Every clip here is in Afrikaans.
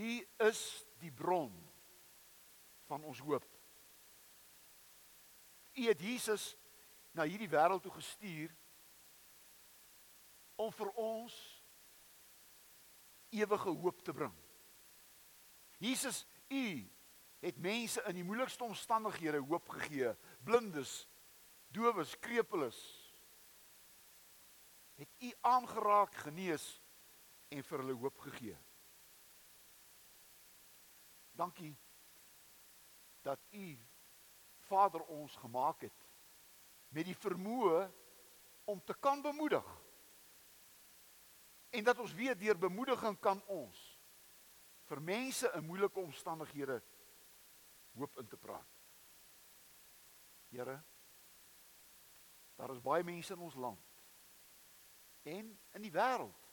U is die bron van ons hoop. U het Jesus na hierdie wêreld toe gestuur om vir ons ewige hoop te bring. Jesus, u het mense in die moeilikste omstandighede hoop gegee, blindes, dowes, krepeles. Het u aangeraak, genees en vir hulle hoop gegee. Dankie dat u Vader ons gemaak het met die vermoë om te kan bemoedig. En dat ons weet deur bemoediging kan ons vir mense in moeilike omstandighede hoop in te praat. Here, daar is baie mense in ons land en in die wêreld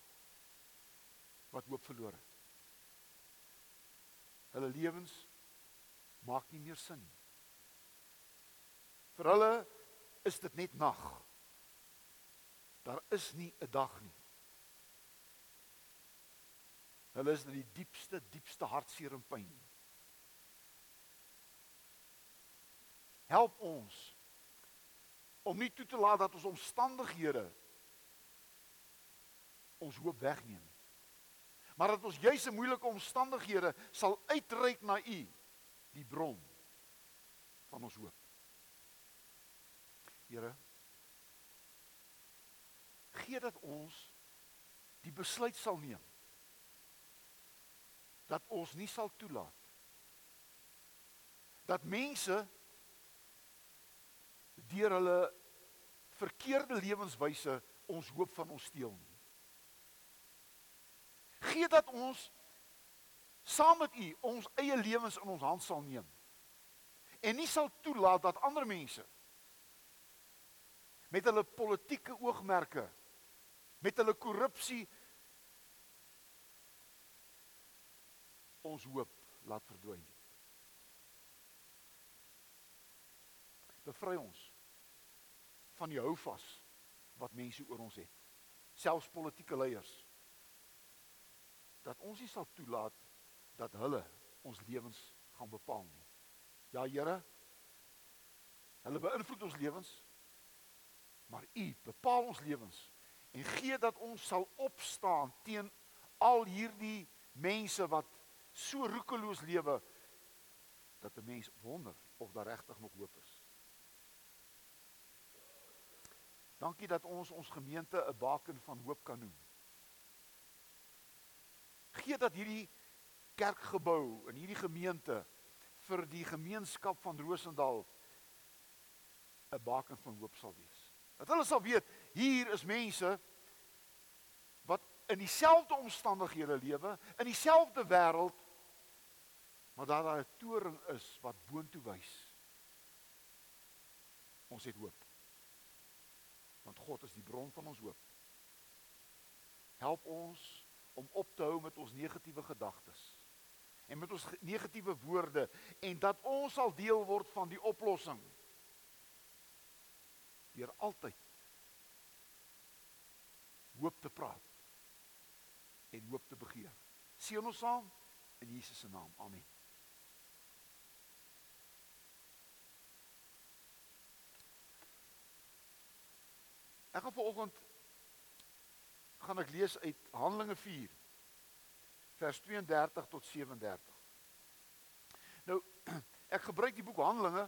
wat hoop verloor het. Hulle lewens maak nie meer sin nie. Vir hulle is dit net nag. Daar is nie 'n dag nie. Hulle is in die diepste diepste hartseer en pyn. Help ons om nie toe te laat dat ons omstandighede ons hoop wegneem. Maar dat ons juis in moeilike omstandighede sal uitreik na U, die bron van ons hoop. Here gee dat ons die besluit sal neem dat ons nie sal toelaat dat mense deur hulle verkeerde lewenswyse ons hoop van ons steel nie. Gee dat ons saam met U ons eie lewens in ons hand sal neem en nie sal toelaat dat ander mense met hulle politieke oogmerke met hulle korrupsie ons hoop laat verdwyn. Bevry ons van die houvas wat mense oor ons het. Selfs politieke leiers. Dat ons nie sal toelaat dat hulle ons lewens gaan bepaal nie. Ja Here. Hulle beïnvloed ons lewens. Maar U bepaal ons lewens en gee dat ons sal opstaan teen al hierdie mense wat so roekeloos lewe dat 'n mens wonder of daar regtig nog hoop is. Dankie dat ons ons gemeente 'n baken van hoop kan noem. Gee dat hierdie kerkgebou en hierdie gemeente vir die gemeenskap van Rosendal 'n baken van hoop sal wees. Dat hulle sal weet hier is mense wat in dieselfde omstandighede lewe, in dieselfde wêreld, maar daar daar 'n toring is wat boontoe wys. Ons het hoop. Want God is die bron van ons hoop. Help ons om op te hou met ons negatiewe gedagtes en met ons negatiewe woorde en dat ons sal deel word van die oplossing deur altyd hoop te praat en hoop te begeer. Seën ons saam in Jesus se naam. Amen. Ek gaan vanoggend gaan ek lees uit Handelinge 4 vers 32 tot 37. Nou ek gebruik die boek Handelinge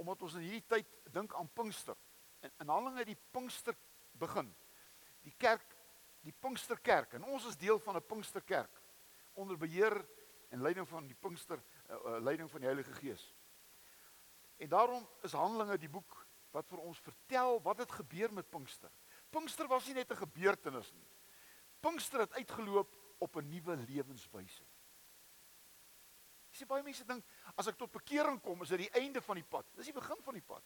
omdat ons in hierdie tyd dink aan Pinkster. En in Handelinge die Pinkster begin. Die kerk, die Pinksterkerk en ons is deel van 'n Pinksterkerk onder beheer en leiding van die Pinkster uh, uh, leiding van die Heilige Gees. En daarom is Handelinge die boek wat vir ons vertel wat het gebeur met Pinkster. Pinkster was nie net 'n gebeurtenis nie. Pinkster het uitgeloop op 'n nuwe lewenswyse. Jy sien baie mense dink as ek tot bekering kom, is dit die einde van die pad. Dis die begin van die pad.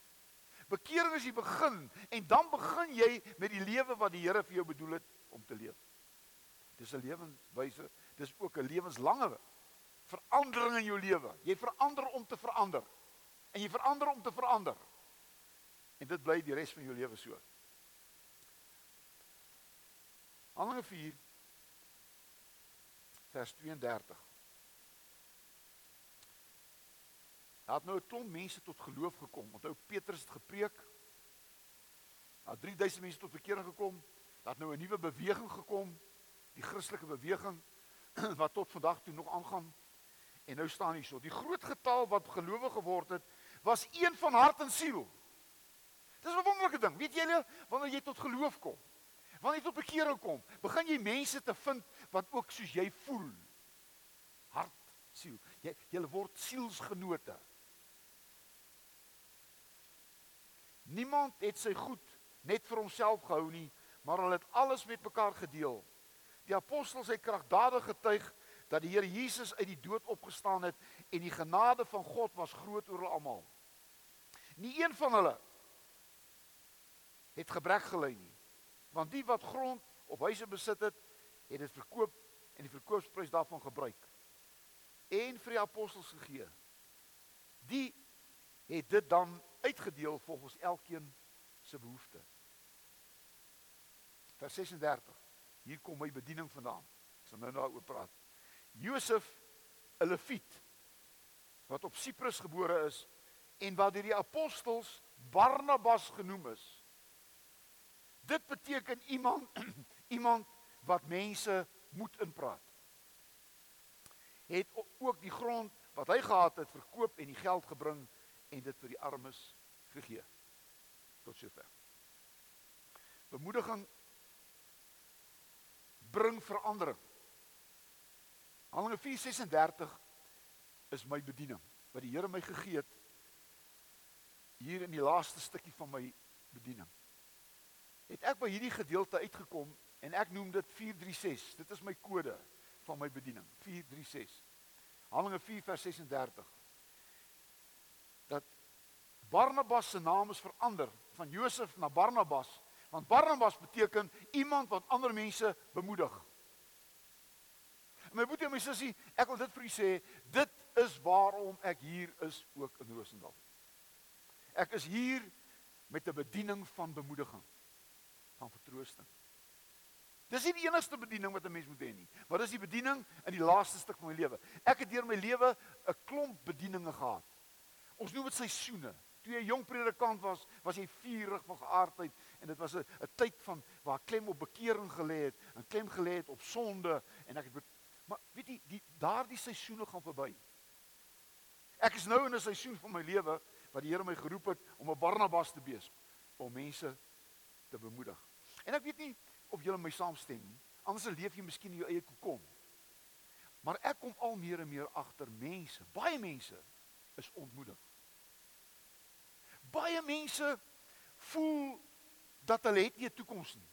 Bekering is die begin en dan begin jy met die lewe wat die Here vir jou bedoel het om te leef. Dis 'n lewenswyse, dis ook 'n lewenslange verandering in jou lewe. Jy verander om te verander. En jy verander om te verander. En dit bly die res van jou lewe so. Handelinge 4 vers 32. Daar het nou 'n klomp mense tot geloof gekom. Onthou Petrus het gepreek. Daar 3000 mense tot bekering gekom. Daar het nou 'n nuwe beweging gekom, die Christelike beweging wat tot vandag toe nog aangaan. En nou staan hierso, die groot getal wat gelowig geword het, was een van hart en siel. Dis 'n wonderlike ding. Weet julle, wanneer jy tot geloof kom, wanneer jy tot bekering kom, begin jy mense te vind wat ook soos jy voel. Hart, siel. Jy julle word sielsgenote. Niemand het sy goed net vir homself gehou nie, maar hulle het alles met mekaar gedeel. Die apostels het kragtadig getuig dat die Here Jesus uit die dood opgestaan het en die genade van God was groot oor hulle almal. Nie een van hulle het gebrek gely nie. Want die wat grond of huise besit het, het dit verkoop en die verkoopsprys daarvan gebruik en vir die apostels gegee. Die het dit dan uitgedeel volgens elkeen se behoefte. Vers 36. Hier kom my bediening vandaan. Ek sal nou daaroor praat. Josef 'n Lewiet wat op Siprus gebore is en wat deur die apostels Barnabas genoem is. Dit beteken iemand iemand wat mense moet inpraat. Het ook die grond wat hy gehad het verkoop en die geld gebring en dit vir die armes gegee. Tot sover. Bemoediging bring verandering. Handelinge 4:36 is my bediening wat die Here my gegee het hier in die laaste stukkie van my bediening. Het ek by hierdie gedeelte uitgekom en ek noem dit 436. Dit is my kode van my bediening. 436. Handelinge 4:36. Dat Barnabas se naam is verander van Josef na Barnabas Want Barnabas beteken iemand wat ander mense bemoedig. En my boetie en my sussie, ek wil dit vir u sê, dit is waarom ek hier is ook in Rosendal. Ek is hier met 'n bediening van bemoediging, van vertroosting. Dis nie die enigste bediening wat 'n mens moet hê nie, maar dis die bediening in die laaste stuk van my lewe. Ek het deur my lewe 'n klomp bedieninge gehad. Ons noem dit seisoene. Toe jy jong predikant was, was jy vurig van geaardheid en dit was 'n 'n tyd van waar klem op bekering gelê het, en klem gelê het op sonde en ek het maar weet jy, die daardie seisoene gaan verby. Ek is nou in 'n seisoen van my lewe wat die Here my geroep het om 'n Barnabas te wees om mense te bemoedig. En ek weet nie of julle my saamstem nie. Anders leef jy miskien in jou eie kokon. Maar ek kom al meer en meer agter mense, baie mense is ontmoedig baie mense voel dat hulle het nie 'n toekoms nie.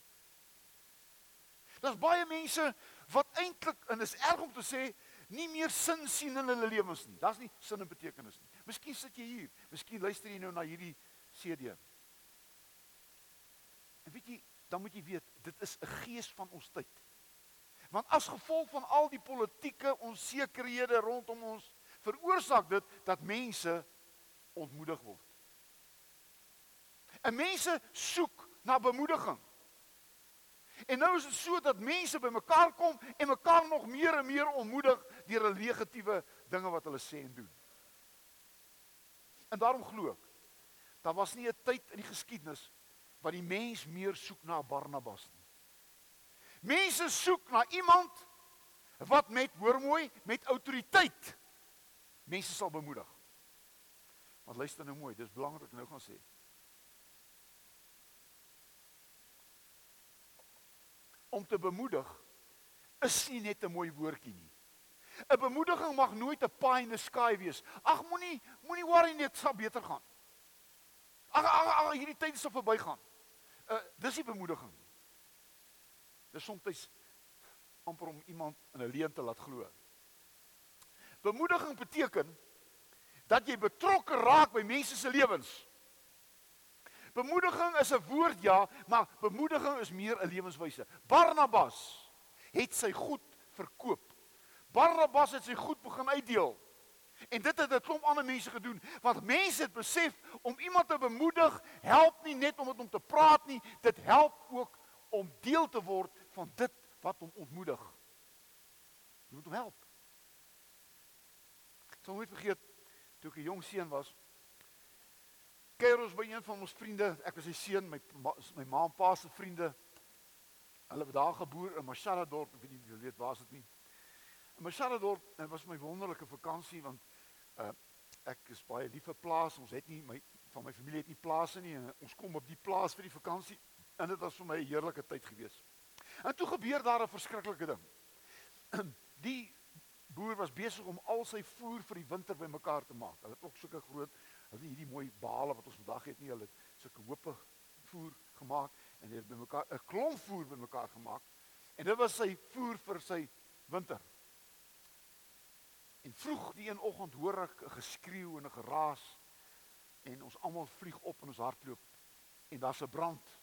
Daar's baie mense wat eintlik en is erg om te sê nie meer sin sien in hulle lewens nie. Daar's nie sin en betekenis nie. Miskien sit jy hier, miskien luister jy nou na hierdie CD. En weet jy, dan moet jy weet, dit is 'n gees van ons tyd. Want as gevolg van al die politieke onsekerhede rondom ons, veroorsaak dit dat mense ontmoedig word. En mense soek na bemoediging. En nou is dit so dat mense bymekaar kom en mekaar nog meer en meer ontmoedig deur hulle negatiewe dinge wat hulle sê en doen. En daarom glo ek daar was nie 'n tyd in die geskiedenis wat die mens meer soek na Barnabas nie. Mense soek na iemand wat met hoor mooi met autoriteit mense sal bemoedig. Want luister nou mooi, dis belangrik nou gaan sê. om te bemoedig is nie net 'n mooi woordjie nie. 'n Bemoediging mag nooit 'n pie in the sky wees. Ag moenie moenie worry net, sal beter gaan. Ag ag ag hierdie tyd sal verbygaan. Uh dis nie bemoediging. Dis soms amper om iemand in 'n leuen te laat glo. Bemoediging beteken dat jy betrokke raak by mense se lewens. Bemoediging is 'n woord ja, maar bemoediging is meer 'n lewenswyse. Barnabas het sy goed verkoop. Barnabas het sy goed begin uitdeel. En dit het 'n klomp ander mense gedoen, want mense het besef om iemand te bemoedig help nie net om met hom te praat nie, dit help ook om deel te word van dit wat hom ontmoedig. Jy moet hom help. Ek sal nooit vergeet toe ek 'n jong seun was, kuier ons by een van ons vriende. Ek was sy seun, my my ma en pa se vriende. Hulle het daar geboer in Mashara dorp, ek weet nie of julle weet waar is dit nie. In Mashara dorp, was my wonderlike vakansie want uh ek is baie lief vir plaas. Ons het nie my van my familie het nie plase nie en ons kom op die plaas vir die vakansie en dit was vir my 'n heerlike tyd gewees. En toe gebeur daar 'n verskriklike ding. Die boer was besig om al sy voer vir die winter bymekaar te maak. Hulle het ook sulke groot, hulle hierdie mooi bale wat ons vandag het nie, hulle het sulke hoope voer gemaak en hulle het bymekaar 'n klomp voer bymekaar gemaak. En dit was sy voer vir sy winter. En vroeg die een oggend hoor ek 'n geskreeu en 'n geraas en ons almal vlieg op in ons hardloop en daar's 'n brand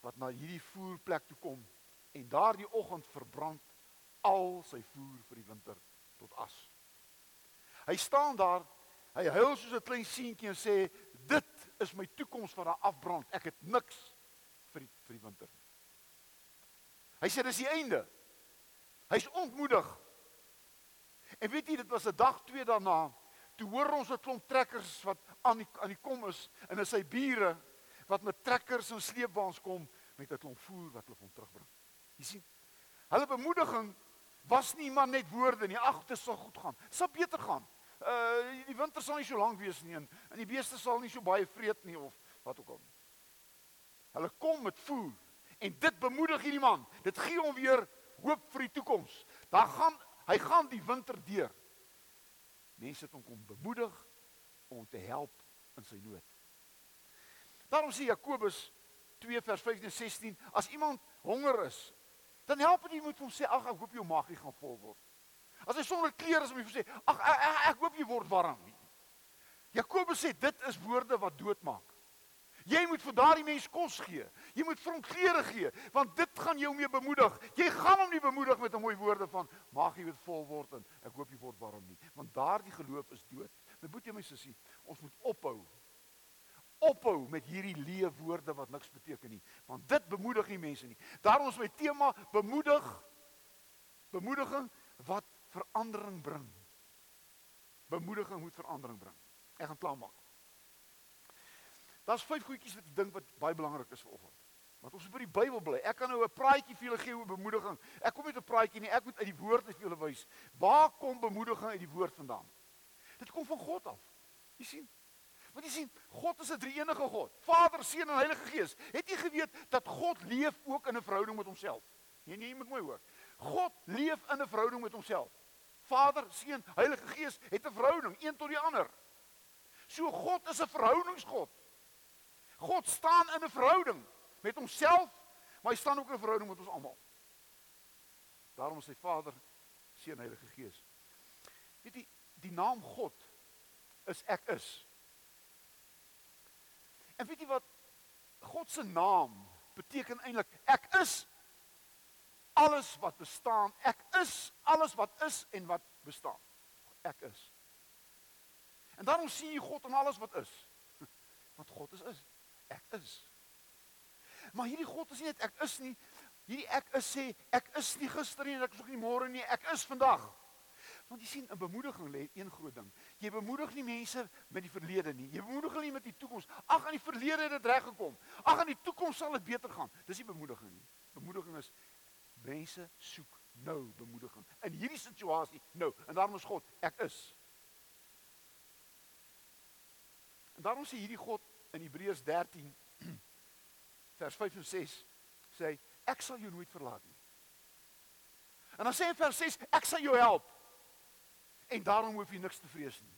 wat na hierdie voerplek toe kom en daardie oggend verbrand al sy voer vir die winter tot as. Hy staan daar, hy huil soos 'n klein seentjie en sê dit is my toekoms wat daar afbrand. Ek het niks vir die vir die winter. Hy sê dis die einde. Hy's ontmoedig. En weet jy, dit was 'n dag twee daarna, toe hoor ons 'n klomp trekkers wat aan die aan die kom is en is sy bure wat met trekkers en sleepwaens kom met 'n klomp voer wat hulle van terugbring. Jy sien, hulle bemoediging was nie maar net woorde nie. Ag, dit sal goed gaan. Dit sal beter gaan. Uh die winter sal nie so lank wees nie en, en die beeste sal nie so baie vreet nie of wat ook al. Hulle kom met voer en dit bemoedig hierdie man. Dit gee hom weer hoop vir die toekoms. Daar gaan Hy gaan die winter deur. Mense het hom kom bemoedig om te help in sy nood. Daarom sê Jakobus 2 vers 15 en 16, as iemand honger is, dan help dit jy moet hom sê ag ek hoop jou maagie gaan vol word. As hy sonder klere is, moet jy sê ag ek, ek, ek hoop jy word warm. Jakobus sê dit is woorde wat doodmaak. Jy moet vir daardie mens kos gee. Jy moet vir hom klere gee, want dit gaan jou mee bemoedig. Jy gaan hom nie bemoedig met 'n mooi woorde van mag jy weer vol word en ek hoop jy word warm nie, want daardie geloof is dood. My boetie my sussie, ons moet ophou. Ophou met hierdie leë woorde wat niks beteken nie, want dit bemoedig nie mense nie. Daarom is my tema bemoedig bemoediging wat verandering bring. Bemoediging moet verandering bring. Ek gaan klaarmaak. Daar's vyf goedjies wat ek dink wat baie belangrik is vir oggend. Want ons moet by die Bybel bly. Ek kan nou 'n praatjie vir julle gee oor bemoediging. Ek kom met 'n praatjie nie, ek moet uit die woord vir julle wys. Waar kom bemoediging uit die woord vandaan? Dit kom van God af. Jy sien? Want jy sien, God is 'n drie-enige God. Vader, Seun en Heilige Gees. Het jy geweet dat God leef ook in 'n verhouding met homself? Nee, nee, jy moet mooi hoor. God leef in 'n verhouding met homself. Vader, Seun, Heilige Gees het 'n verhouding een tot die ander. So God is 'n verhoudingsgod. God staan in 'n verhouding met homself, maar hy staan ook in 'n verhouding met ons almal. Daarom is hy Vader, Seun, Heilige Gees. Weet jy, die naam God is ek is. En weet jy wat God se naam beteken eintlik? Ek is alles wat bestaan. Ek is alles wat is en wat bestaan. Ek is. En daarom sien jy God in alles wat is. Want God is is ek is. Maar hierdie God is nie net ek is nie. Hierdie ek is sê ek is nie gister nie en ek is ook nie môre nie. Ek is vandag. Want jy sien 'n bemoediging lê een groot ding. Jy bemoedig nie mense met die verlede nie. Jy bemoedig hulle nie met die toekoms. Ag aan die verlede het dit reg gekom. Ag aan die toekoms sal dit beter gaan. Dis nie bemoediging nie. Bemoediging is mense soek nou bemoediging. In hierdie situasie nou. En daarom is God ek is. En daarom sê hierdie God in Hebreërs 13 vers 5 en 6 sê ek sal jou nooit verlaat nie. En dan sê in vers 6 ek sal jou help. En daarom hoef jy niks te vrees nie.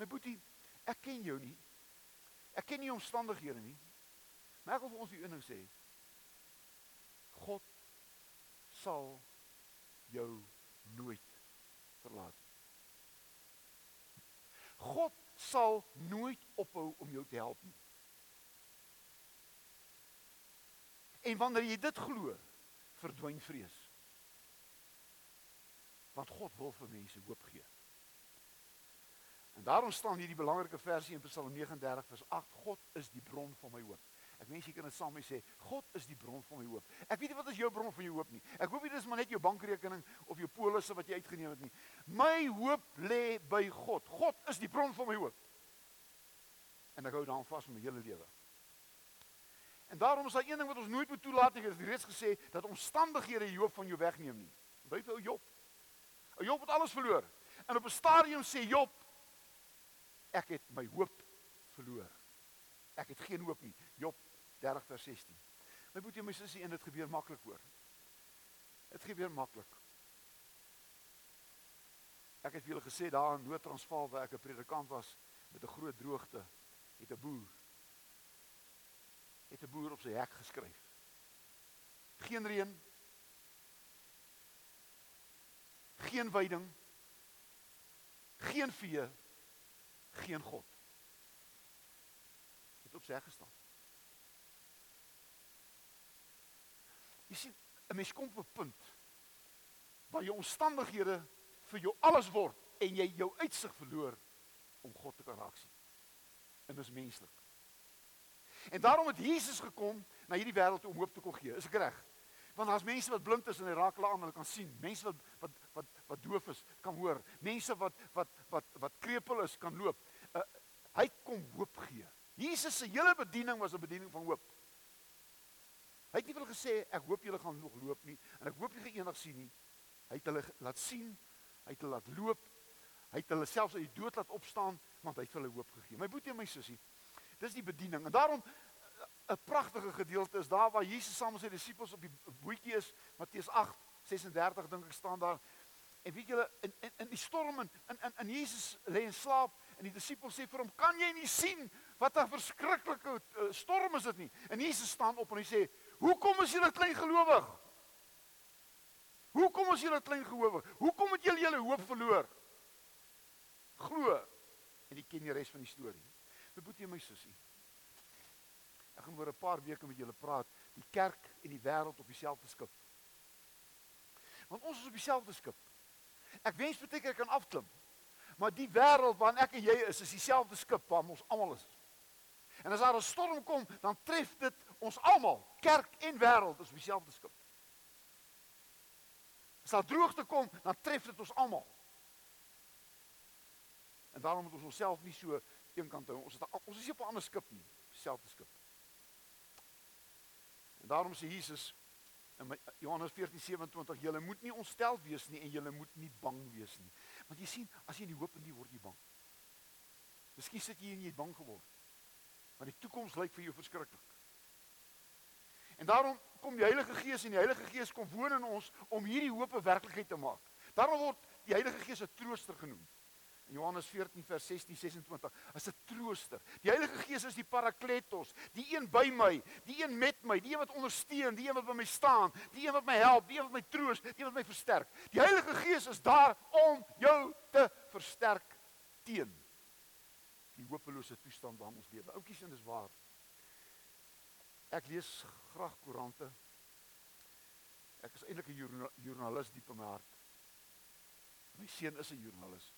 My boetie, ek ken jou nie. Ek ken nie omstandighede nie. Maar ek wil vir ons die een ding sê. God sal jou nooit verlaat. God sal nooit ophou om jou te help nie. En wanneer jy dit glo, verdwyn vrees. Want God wil vir mense hoop gee. En daarom staan hierdie belangrike versie in Psalm 39 vers 8: God is die bron van my hoop. Ek wens jy kan dit saam met sê, God is die bron van my hoop. Ek weet nie wat is jou bron van jou hoop nie. Ek hoop nie dis maar net jou bankrekening of jou polisse wat jy uitgeneem het nie. My hoop lê by God. God is die bron van my hoop. En ek hou daaraan vas my hele lewe. En daarom is daar een ding wat ons nooit moet toelaat nie. Ek het reeds gesê dat omstandighede jou hoop van jou wegneem nie. Onthou vir ou Job. Ou Job het alles verloor. En op 'n stadium sê Job ek het my hoop verloor. Ek het geen hoop nie. Job 30 vers 16. My boetie my sussie en dit gebeur maklik hoor. Dit gebeur maklik. Ek het vir julle gesê daar in Noord-Transvaal waar ek 'n predikant was met 'n groot droogte, het 'n boer het 'n boer op sy hek geskryf. Geen reën. Geen veiding. Geen vee. Geen God. Het op sy hek gestaan. Jy sien, 'n mens kom op 'n punt waar jou omstandighede vir jou alles word en jy jou uitsig verloor om God te kan raak sien. En dis menslik. En daarom het Jesus gekom na hierdie wêreld om hoop te kon gee. Is ek reg? Want daar's mense wat blind is en hulle raak hulle aan, hulle kan sien. Mense wat wat wat wat doof is, kan hoor. Mense wat wat wat wat krepeel is, kan loop. Uh, hy kom hoop gee. Jesus se hele bediening was 'n bediening van hoop. Hy het nie wil gesê ek hoop julle gaan nog loop nie en ek hoop gaan eendag sien nie. Hy het hulle laat sien, hy het hulle laat loop. Hy het hulle selfs uit die dood laat opstaan want hy het hulle hoop gegee. My boetie en my sussie, Dis die bediening. En daarom 'n pragtige gedeelte is daar waar Jesus saam met sy disippels op die bootjie is, Matteus 8:36 dink ek staan daar. En weet julle in in in die storm en in in in Jesus lê in slaap en die disippels sê vir hom, "Kan jy nie sien wat 'n verskriklike uh, storm is dit nie?" En Jesus staan op en hy sê, "Hoekom is julle klein gelowig? Hoekom is julle klein gelowig? Hoekom het julle julle hoop verloor?" Glo. En jy ken die res van die storie. My boetie en my sussie. Ek gaan oor 'n paar weke met julle praat, die kerk en die wêreld op dieselfde skip. Want ons is op dieselfde skip. Ek wens baie keer ek kan afklim. Maar die wêreld waarin ek en jy is, is dieselfde skip waar ons almal is. En as daar 'n storm kom, dan tref dit ons almal, kerk en wêreld, is op dieselfde skip. As daar droogte kom, dan tref dit ons almal. En daarom moet ons onsself nie so een kant hou. Ons het ons is op 'n ander skip nie, dieselfde skip. En daarom sê Jesus in Johannes 14:27, julle moet nie ontstel wees nie en julle moet nie bang wees nie. Want jy sien, as jy nie hoop in nie word jy bang. Miskien sit jy en jy bang geword. Want die toekoms lyk vir jou verskriklik. En daarom kom die Heilige Gees en die Heilige Gees kom woon in ons om hierdie hoop 'n werklikheid te maak. Daarom word die Heilige Gees 'n trooster genoem. In Johannes 14 vers 16 26 as 'n trooster. Die Heilige Gees is die Parakletos, die een by my, die een met my, die een wat ondersteun, die een wat by my staan, die een wat my help, die een wat my troos, die een wat my versterk. Die Heilige Gees is daar om jou te versterk teen die hopelose toestand waarin ons lewe. Oukies en dis waar. Ek lees graag koerante. Ek is eintlik 'n joernalis diep in my hart. My seun is 'n joernalis.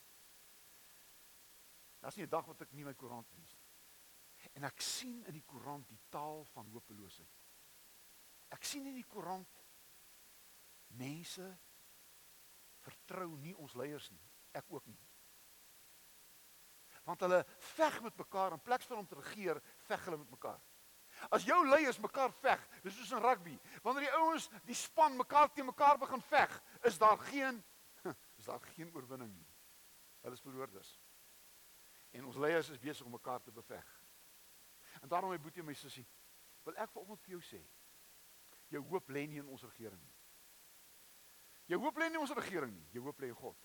Daar's nie 'n dag wat ek nie my koerant lees nie. En ek sien in die koerant die taal van hopeloosheid. Ek sien in die koerant mense vertrou nie ons leiers nie. Ek ook nie. Want hulle veg met mekaar in plaas van om te regeer, veg hulle met mekaar. As jou leiers mekaar veg, dis soos in rugby. Wanneer die ouens die span mekaar teen mekaar begin veg, is daar geen is daar geen oorwinning nie. Hulle is verloorders. En ons leiers is besig om mekaar te beveg. En daarom my boetie en my sussie, wil ek vanoggend vir jou sê, jou hoop lê nie in ons regering nie. Jou hoop lê nie in ons regering nie, jou hoop lê in God.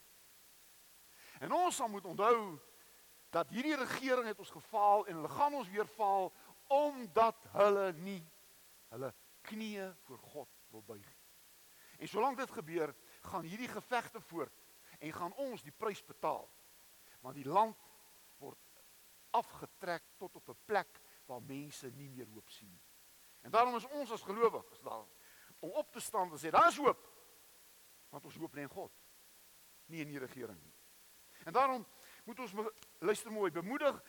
En ons sal moet onthou dat hierdie regering het ons gefaal en hulle gaan ons weer faal omdat hulle nie hulle knieë voor God wil buig nie. En solank dit gebeur, gaan hierdie gevegte voort en gaan ons die prys betaal. Want die land afgetrek tot op 'n plek waar mense nie meer hoop sien nie. En daarom is ons as gelowiges daar om op te staan en sê daar's hoop. Want ons hoop lê in God, nie in die regering nie. En daarom moet ons luister mooi, bemoedig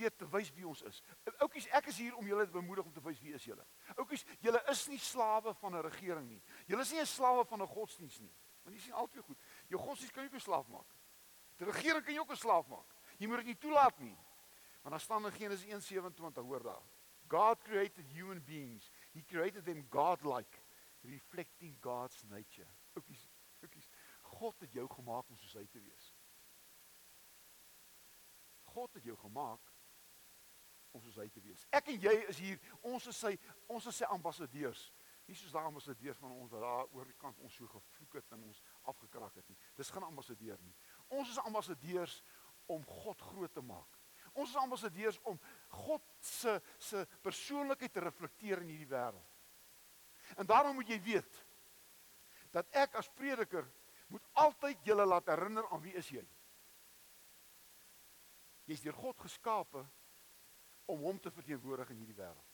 deur te wys wie ons is. Oukies, ek is hier om julle te bemoedig om te wys wie is julle. Oukies, julle is nie slawe van 'n regering nie. Julle is nie 'n slawe van 'n godsdiens nie. Want jy sien altyd goed. Jou godsdiens kan jou ook 'n slaaf maak. Die regering kan jou ook 'n slaaf maak. Jy moet dit nie toelaat nie. Want daar staan in Genesis 1:27 hoor daar. God created human beings. He created them godlike, reflecting God's nature. Oukies, oukies. God het jou gemaak om soos hy te wees. God het jou gemaak hy te wees. Ek en jy is hier, ons is sy ons is sy ambassadeurs. Nie soos daai ambassadeurs van ons wat daar oor die kant ons so gevloek het en ons afgekrak het nie. Dis geen ambassadeur nie. Ons is ambassadeurs om God groot te maak. Ons is ambassadeurs om God se se persoonlikheid te reflekteer in hierdie wêreld. En daarom moet jy weet dat ek as prediker moet altyd julle laat herinner aan wie is jy? Jy's deur God geskape om hom te verteenwoordig in hierdie wêreld.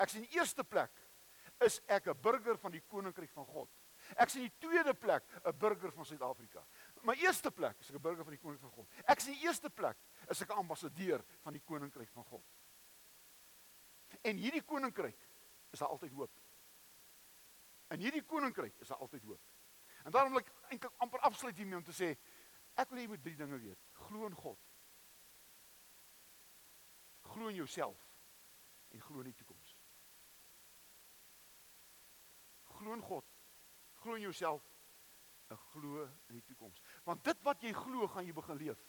Ek sien in die eerste plek is ek 'n burger van die koninkryk van God. Ek sien in die tweede plek 'n burger van Suid-Afrika. My eerste plek is ek 'n burger van die koninkryk van God. Ek sien in die eerste plek is ek 'n ambassadeur van die koninkryk van God. En hierdie koninkryk is daar altyd hoop. In hierdie koninkryk is daar altyd hoop. En daarom wil ek eintlik amper afsluit hiermee om te sê ek wil hê jy moet drie dinge weet. Glo in God glo in jouself en glo in die toekoms. Glo in God. Glo in jouself en glo in die toekoms. Want dit wat jy glo, gaan jy begin leef.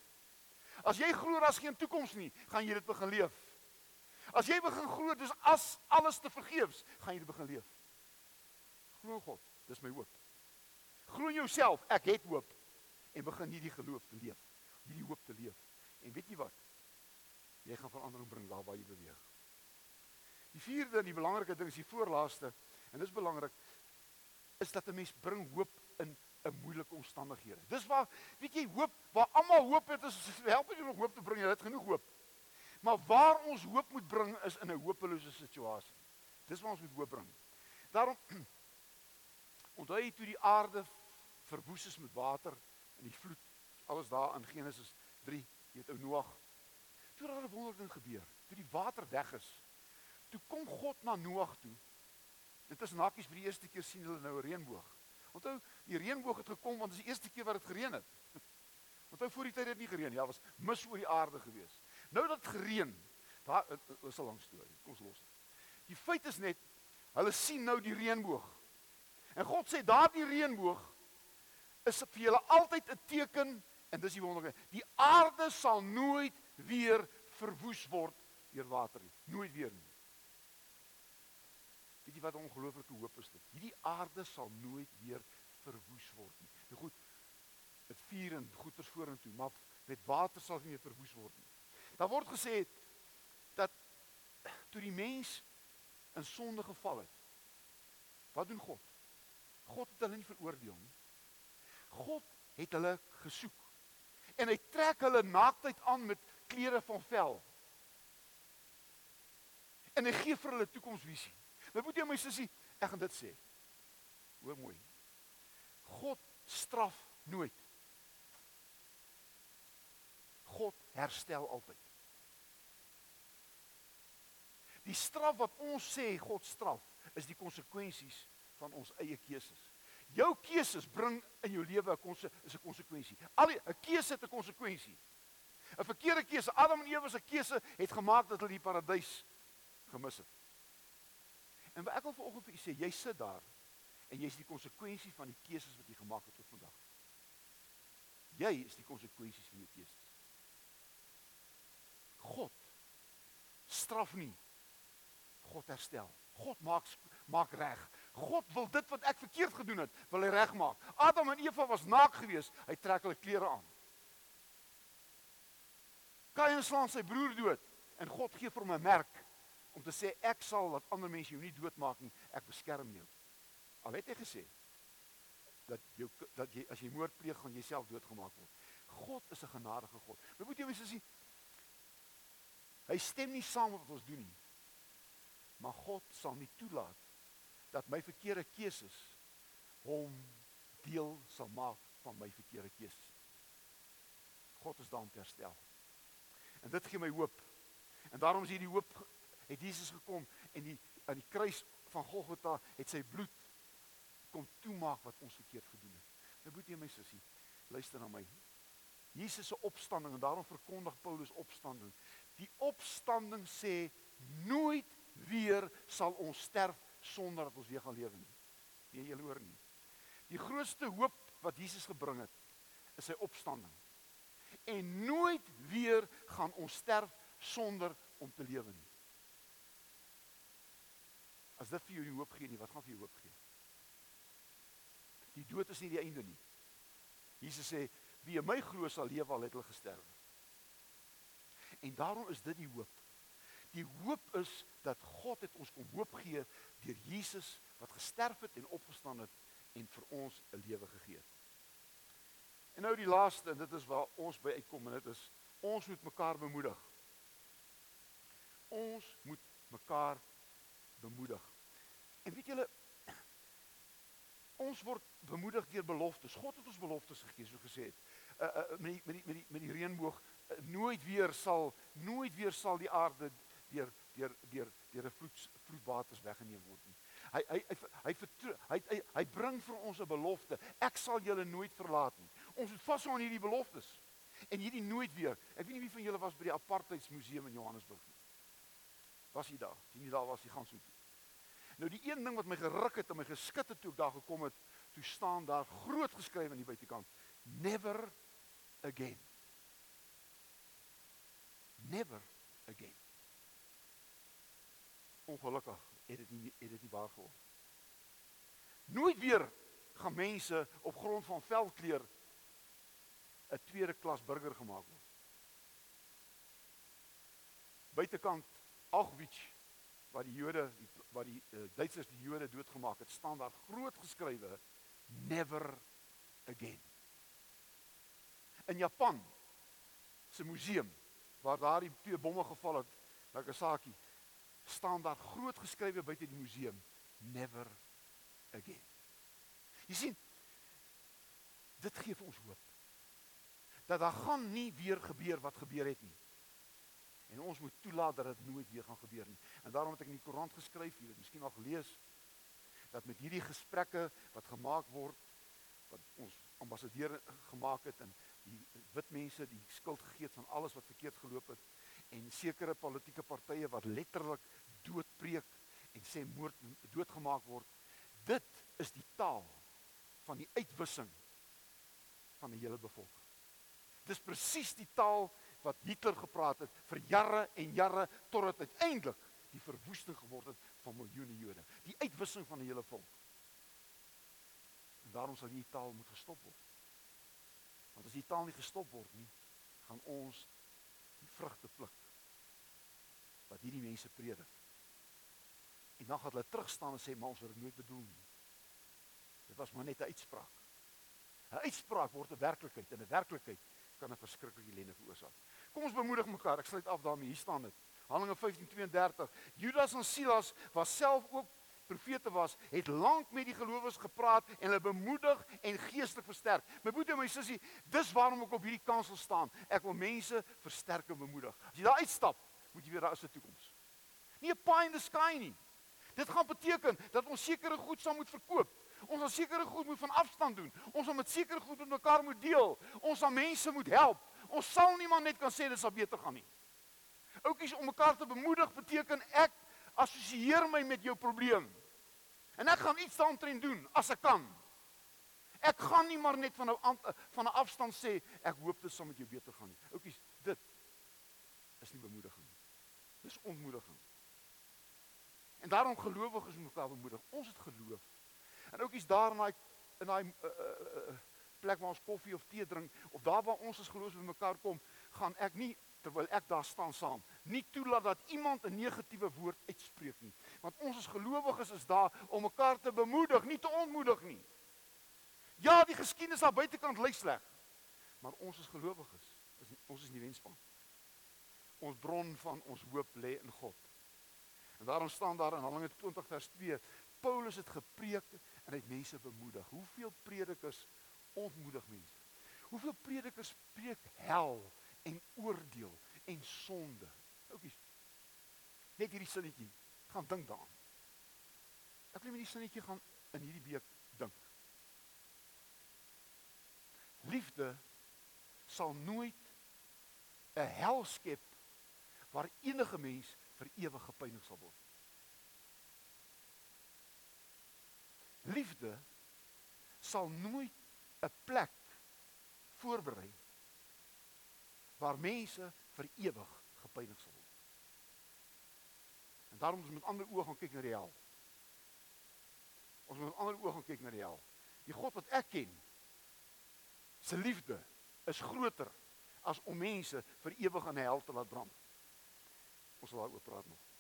As jy glo daar's geen toekoms nie, gaan jy dit begin leef. As jy begin glo dis as alles te vergeefs, gaan jy dit begin leef. Glo in God, dis my hoop. Glo in jouself, ek het hoop en begin hierdie geloof te leef, hierdie hoop te leef. En weet jy wat? Jy gaan verandering bring daar waar jy beweeg. Die vierde en die belangrike ding is die voorlaaste en dis belangrik is dat 'n mens bring hoop in 'n moeilike omstandighede. Dis waar weet jy hoop waar almal hoop het is help jy nog hoop te bring jy het genoeg hoop. Maar waar ons hoop moet bring is in 'n hopelose situasie. Dis waar ons moet hoop bring. Daarom onthou jy toe die aarde verwoes is met water in die vloed alles daar in Genesis 3 jy het ou Noag toe daar 'n wonderling gebeur. Toe die water weg is, toe kom God na Noag toe. Dit is nakies vir die eerste keer sien hulle nou 'n reënboog. Onthou, die reënboog het gekom want dit is die eerste keer wat dit gereën het. Onthou voor die tyd het dit nie gereën nie. Ja, was mis oor die aarde gewees. Nou dat gereën, daar is 'n lang storie. Kom ons los dit. Die feit is net hulle sien nou die reënboog. En God sê daardie reënboog is vir julle altyd 'n teken en dis die wonderlike. Die aarde sal nooit weer verwoes word deur water nie. Nooit weer nie. Weet jy wat 'n ongelooflike hoop is dit? Hierdie aarde sal nooit weer verwoes word nie. Nou goed, dit vuur en goeters vorentoe, maar met water sal nie meer verwoes word nie. Daar word gesê dat toe die mens in sonde geval het, wat doen God? God het hulle nie veroordeel nie. God het hulle gesoek. En hy trek hulle naaktheid aan met klere van vel. En hy gee vir hulle toekomsvisie. Nou moet jy my sussie, ek gaan dit sê. Hoor mooi. God straf nooit. God herstel altyd. Die straf wat ons sê God straf, is die konsekwensies van ons eie keuses. Jou keuses bring in jou lewe 'n konse is 'n konsekwensie. Al 'n keuse het 'n konsekwensie. 'n verkeerde keuse. Adam en Eva se keuse het gemaak dat hulle die paradys gemis het. En ek wil vanoggend vir u sê, jy sit daar en jy's die konsekwensie van die keuses wat jy gemaak het tot vandag. Jy is die konsekwensies van jou keuses. God straf nie. God herstel. God maak maak reg. God wil dit wat ek verkeerd gedoen het, wil hy regmaak. Adam en Eva was naak geweest. Hy trek hulle klere aan. Kain slaan sy broer dood en God gee vir hom 'n merk om te sê ek sal dat ander mense jou nie doodmaak nie, ek beskerm jou. Al het hy gesê dat jou dat jy as jy moord pleeg gaan jouself doodgemaak word. God is 'n genadige God. Maar moet jy mens sê hy stem nie saam met wat ons doen nie. Maar God sal nie toelaat dat my verkeerde keuses hom deel sal maak van my verkeerde keuses. God is daar om te herstel. En dit gee my hoop. En daarom is hierdie hoop het Jesus gekom en die aan die kruis van Golgotha het sy bloed kom toemaak wat ons verkeerd gedoen het. Nou moet jy my sussie, luister na my. Jesus se opstanding en daarom verkondig Paulus opstanding. Die opstanding sê nooit weer sal ons sterf sonder dat ons weer gaan lewe nie. Nee, jy hoor nie. Die grootste hoop wat Jesus gebring het, is sy opstanding. En nooit weer gaan ons sterf sonder om te lewe nie. As dit vir jou nie hoop gee nie, wat gaan vir jou hoop gee? Die dood is nie die einde nie. Jesus sê wie in my glo sal lewe al het hulle gesterf. En daarom is dit die hoop. Die hoop is dat God het ons kom hoop gee deur Jesus wat gesterf het en opgestaan het en vir ons 'n lewe gegee het. En nou die laaste en dit is waar ons by uitkom en dit is ons moet mekaar bemoedig. Ons moet mekaar bemoedig. En weet julle ons word bemoedig deur beloftes. God het ons beloftes gegee, so gesê het. Uh, uh met die met die met die met die reënboog uh, nooit weer sal nooit weer sal die aarde deur deur deur deur 'n vloed vloedwaters weggeneem word nie. Hy hy hy hy vertrou, hy, hy hy bring vir ons 'n belofte. Ek sal julle nooit verlaat nie. Ons moet vashou aan hierdie beloftes. En hierdie nooit weer. Ek weet nie wie van julle was by die apartheidsmuseum in Johannesburg nie. Was jy daar? Jy nie daar was, jy gaan so toe. Nou die een ding wat my geruk het en my geskit het toe ek daar gekom het, toe staan daar groot geskryf aan die buitekant: Never again. Never again. Ongelukkig het dit nie het dit nie waar geword. Nooit weer gaan mense op grond van velkleur 'n tweede klas burger gemaak word. Buitekant Auschwitz waar die Jode waar die uh, Duitsers die Jode doodgemaak het, staan daar groot geskrywe never again. In Japan se museum waar daardie twee bomme geval het, Nagasaki, staan daar groot geskrywe buite die museum never again. Jy sien dit gee vir ons hoop dat daar gaan nie weer gebeur wat gebeur het nie. En ons moet toelaat dat dit nooit weer gaan gebeur nie. En daarom het ek in die koerant geskryf, jy het miskien al gelees dat met hierdie gesprekke wat gemaak word wat ons ambassadeur gemaak het en die wit mense die skuld gegee het van alles wat verkeerd geloop het en sekere politieke partye wat letterlik doodpreek en sê moord doodgemaak word. Dit is die taal van die uitwissing van 'n hele bevolking. Dis presies die taal wat Hitler gepraat het vir jare en jare tot dit uiteindelik die verwoesting geword het van miljoene Jode, die uitwissing van 'n hele volk. En daarom sal hierdie taal moet gestop word. Want as die taal nie gestop word nie, gaan ons die vrugte pluk wat hierdie mense predik. En dan gaan hulle terug staan en sê maar ons het dit nooit bedoel nie. Dit was maar net 'n uitspraak. 'n Uitspraak word 'n werklikheid en 'n werklikheid kan 'n verskriklike ellende veroorsaak. Kom ons bemoedig mekaar. Ek sluit af daarmee. Hier staan dit. Handelinge 15:32. Judas en Silas was self ook profete was, het lank met die gelowiges gepraat en hulle bemoedig en geestelik versterk. My broer en my sussie, dis waarom ek op hierdie kansel staan. Ek wil mense versterk en bemoedig. As jy daar uitstap, moet jy weet daar is 'n toekoms. Nie 'n pie in the sky nie. Dit gaan beteken dat ons sekere goed sal moet verkoop. Ons sal sekere goed moet van afstand doen. Ons sal met sekere goed met mekaar moet deel. Ons sal mense moet help. Ons sal nie maar net kan sê dit sal beter gaan nie. Oukies om mekaar te bemoedig beteken ek assosieer my met jou probleem. En ek gaan iets daaroor doen as ek kan. Ek gaan nie maar net van 'n van 'n afstand sê ek hoop dit sal met jou beter gaan nie. Oukies, dit is nie bemoediging nie. Dis ontmoediging. En daarom gelowiges moet mekaar bemoedig. Ons het geloof. En oukies daar in daai in daai uh, uh, uh, plek waar ons koffie of tee drink of daar waar ons as gelowiges bymekaar kom, gaan ek nie terwyl ek daar staan saam, nie toelaat dat iemand 'n negatiewe woord uitspreek nie. Want ons as gelowiges is daar om mekaar te bemoedig, nie te ontmoedig nie. Ja, die geskiedenis aan buitekant lyk sleg, maar ons as gelowiges is ons is nie wenspan. Ons bron van ons hoop lê in God. En daarom staan daar in Handelinge 20 vers 2, Paulus het gepreek en hy het mense bemoedig. Hoeveel predikers ontmoedig mense? Hoeveel predikers preek hel en oordeel en sonde. Oukies. Net hierdie sinnetjie. Gaan dink daaraan. Ek wil net hierdie sinnetjie gaan in hierdie week dink. Liefde sal nooit 'n hel skep waar enige mens vir ewig gepynig sal word. Liefde sal nooit 'n plek voorberei waar mense vir ewig gepynig sal word. En daarom moet ons met ander oë gaan kyk na die hel. Ons moet met ander oë gaan kyk na die hel. Die God wat ek ken, se liefde is groter as om mense vir ewig in die hel te laat brand. Ons sal daaroor praat nog.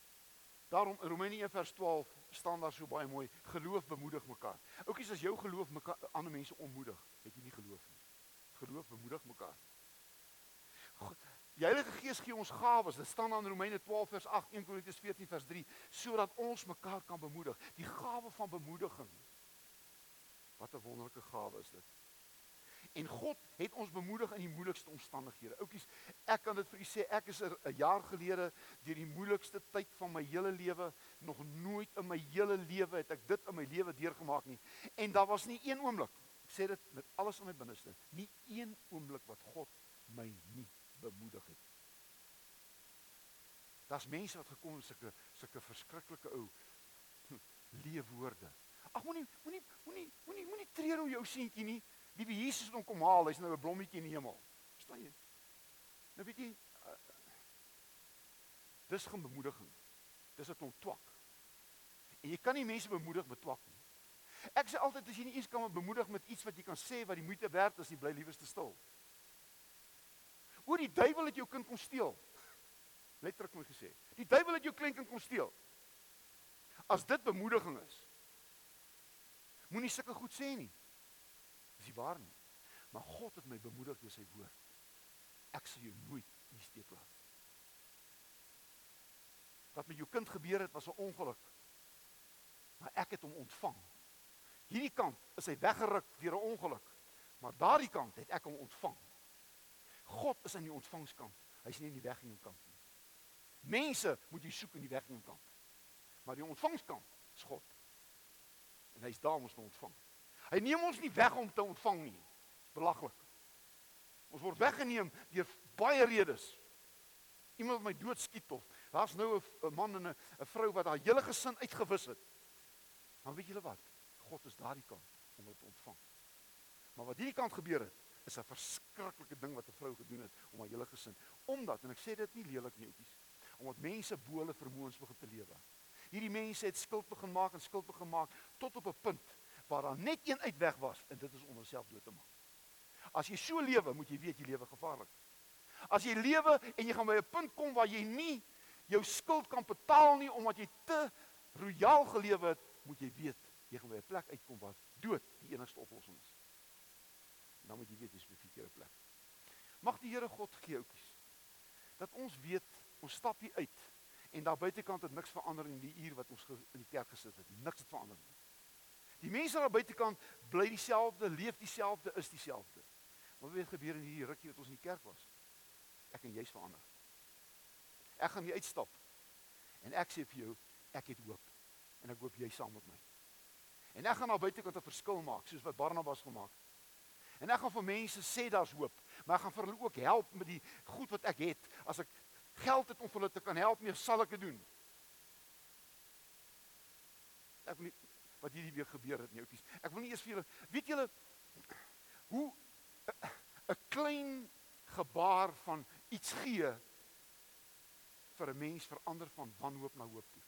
Daarom in Romeine 1 vers 12 staan daar so baie mooi: geloof bemoedig mekaar. Oukies as jou geloof mekaar ander mense ontmoedig, het jy nie geloof nie. Geloof bemoedig mekaar. Die Heilige Gees gee ons gawes. Dit staan in Romeine 12 vers 8, 1 Korintiërs 14 vers 3, sodat ons mekaar kan bemoedig. Die gawe van bemoediging. Wat 'n wonderlike gawe is dit. En God het ons bemoedig in die moeilikste omstandighede. Oukies, ek kan dit vir u sê, ek is er 'n jaar gelede deur die moeilikste tyd van my hele lewe, nog nooit in my hele lewe het ek dit in my lewe deurgemaak nie. En daar was nie een oomblik, ek sê dit met alles in my binneste, nie een oomblik wat God my nie bemoedig het. Daar's mense wat gekom het sulke sulke verskriklike ou leefwoorde. Ag moenie moenie moenie moenie moenie treur oor jou seentjie nie. Liewe Jesus het hom kom haal, hy's nou 'n blommetjie in die hemel. Verstaan jy? Nou weet jy uh, dis geen bemoediging. Dis 'n klomp twak. En jy kan nie mense bemoedig met twak nie. Ek sê altyd as jy nie eens kan bemoedig met iets wat jy kan sê wat die moeite werd is, jy bly liewerste stil. Oor die duiwel het jou kind kom steel. Letterlik moet gesê. Die duiwel het jou kleinkind kom steel. As dit bemoediging is, moenie sulke goed sê nie. Dis nie waar nie. Maar God het my bemoedig deur sy woord. Ek sal jou nooit in die steek laat. Wat met jou kind gebeur het was 'n ongeluk. Maar ek het hom ontvang. Hierdie kant is hy weggeruk deur 'n ongeluk. Maar daardie kant het ek hom ontvang. God is aan die ontvangskant. Hy's nie in die weggingkant nie. Mense moet jy soek in die weggingkant. Maar die ontvangskant is God. En hy's daar om ons te ontvang. Hy neem ons nie weg om te ontvang nie. Belaglik. Ons word weggeneem deur baie redes. Iemand wat my dood skiet of daar's nou 'n man en 'n vrou wat haar hele gesin uitgewis het. Maar weet julle wat? God is daardie kant om dit te ontvang. Maar wat hierdie kant gebeur het, is 'n verskriklike ding wat 'n vrou gedoen het om haar hele gesin. Omdat en ek sê dit nie lelik nie, ouetjies, omdat mense bo hulle vermoëns begin te lewe. Hierdie mense het skuld begin maak en skuld begin maak tot op 'n punt waar daar net een uitweg was en dit is om homself dood te maak. As jy so lewe, moet jy weet jy lewe gevaarlik. As jy lewe en jy gaan by 'n punt kom waar jy nie jou skuld kan betaal nie omdat jy te royaal gelewe het, moet jy weet jy gaan by 'n plek uitkom waar dood die enigste oplossing is. Dan moet jy weet jy's op 'n verkeerde plek. Mag die Here God gee ouetjies dat ons weet ons stap hier uit en daar buitekant het niks verander in die uur wat ons in die kerk gesit het. Niks het verander nie. Die mense daar buitekant bly dieselfde, leef dieselfde, is dieselfde. Maar wat het gebeur in hierdie rukkie wat ons in die kerk was? Ek en jy's verander. Ek gaan hier uitstap. En ek sê vir jou, ek het hoop. En ek hoop jy saam met my. En ek gaan daar buitekant 'n verskil maak, soos wat Barnabas gemaak het. En ek gaan vir mense sê daar's hoop, maar ek gaan vir hulle ook help met die goed wat ek het. As ek geld het om vir hulle te kan help, meer sal ek dit doen. Ek wil nie wat hierdie week gebeur het nie, outies. Ek wil nie eers vir julle weet julle hoe 'n klein gebaar van iets gee vir 'n mens verander van wanhoop na hoop toe.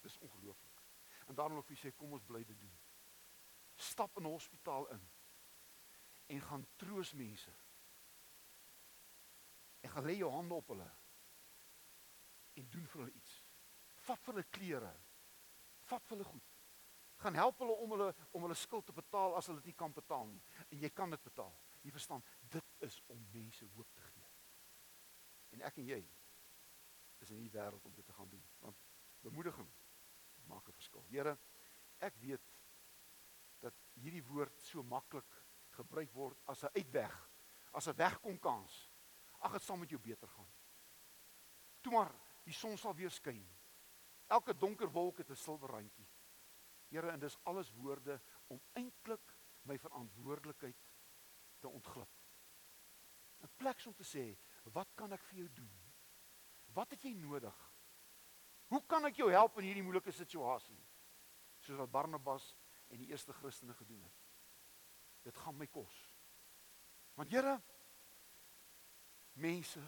Dis ongelooflik. En daarom wil ek vir sê kom ons bly dit doen. Stap in 'n hospitaal in en gaan troos mense. En gaan lê jou hande op hulle en doen vir hulle iets. Vat vir hulle klere, vat hulle goed. Gaan help hulle om hulle om hulle skuld te betaal as hulle dit nie kan betaal nie. En jy kan dit betaal. Jy verstaan, dit is om mense hoop te gee. En ek en jy is in hierdie wêreld om dit te gaan doen. Want bemoediging maak 'n verskil. Here, ek weet dat hierdie woord so maklik gebruik word as 'n uitweg, as 'n wegkom kans. ag dit sal met jou beter gaan. Toe maar, die son sal weer skyn. Elke donker wolk het 'n silwer randjie. Here, en dis alles woorde om eintlik my verantwoordelikheid te ontglip. 'n Plek om te sê, wat kan ek vir jou doen? Wat het jy nodig? Hoe kan ek jou help in hierdie moeilike situasie? Soos wat Barnabas en die eerste Christene gedoen het. Dit gaan my kos. Want Here, mense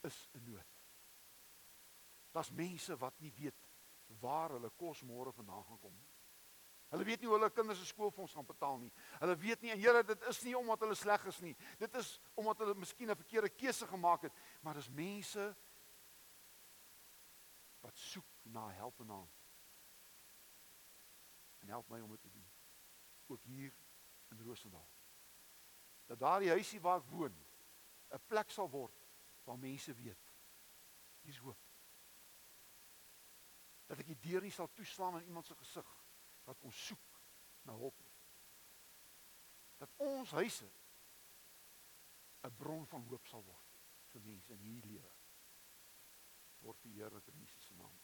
is in nood. Daar's mense wat nie weet waar hulle kos môre vandaan gaan kom nie. Hulle weet nie hoe hulle kinders se skoolfonds gaan betaal nie. Hulle weet nie en Here dit is nie omdat hulle sleg is nie. Dit is omdat hulle miskien 'n verkeerde keuse gemaak het, maar dis mense wat soek na help en naam. En help my om dit te doen. Ook hier in Roosendaal. Dat daardie huisie waar ek woon 'n plek sal word waar mense weet hier's hoop. Dat ek die deur nie sal toeslaan in iemand se gesig wat ons soek na hulp nie. Dat ons huise 'n bron van hoop sal word vir mense in hierdie lewe. Word verheerlik in Jesus se naam.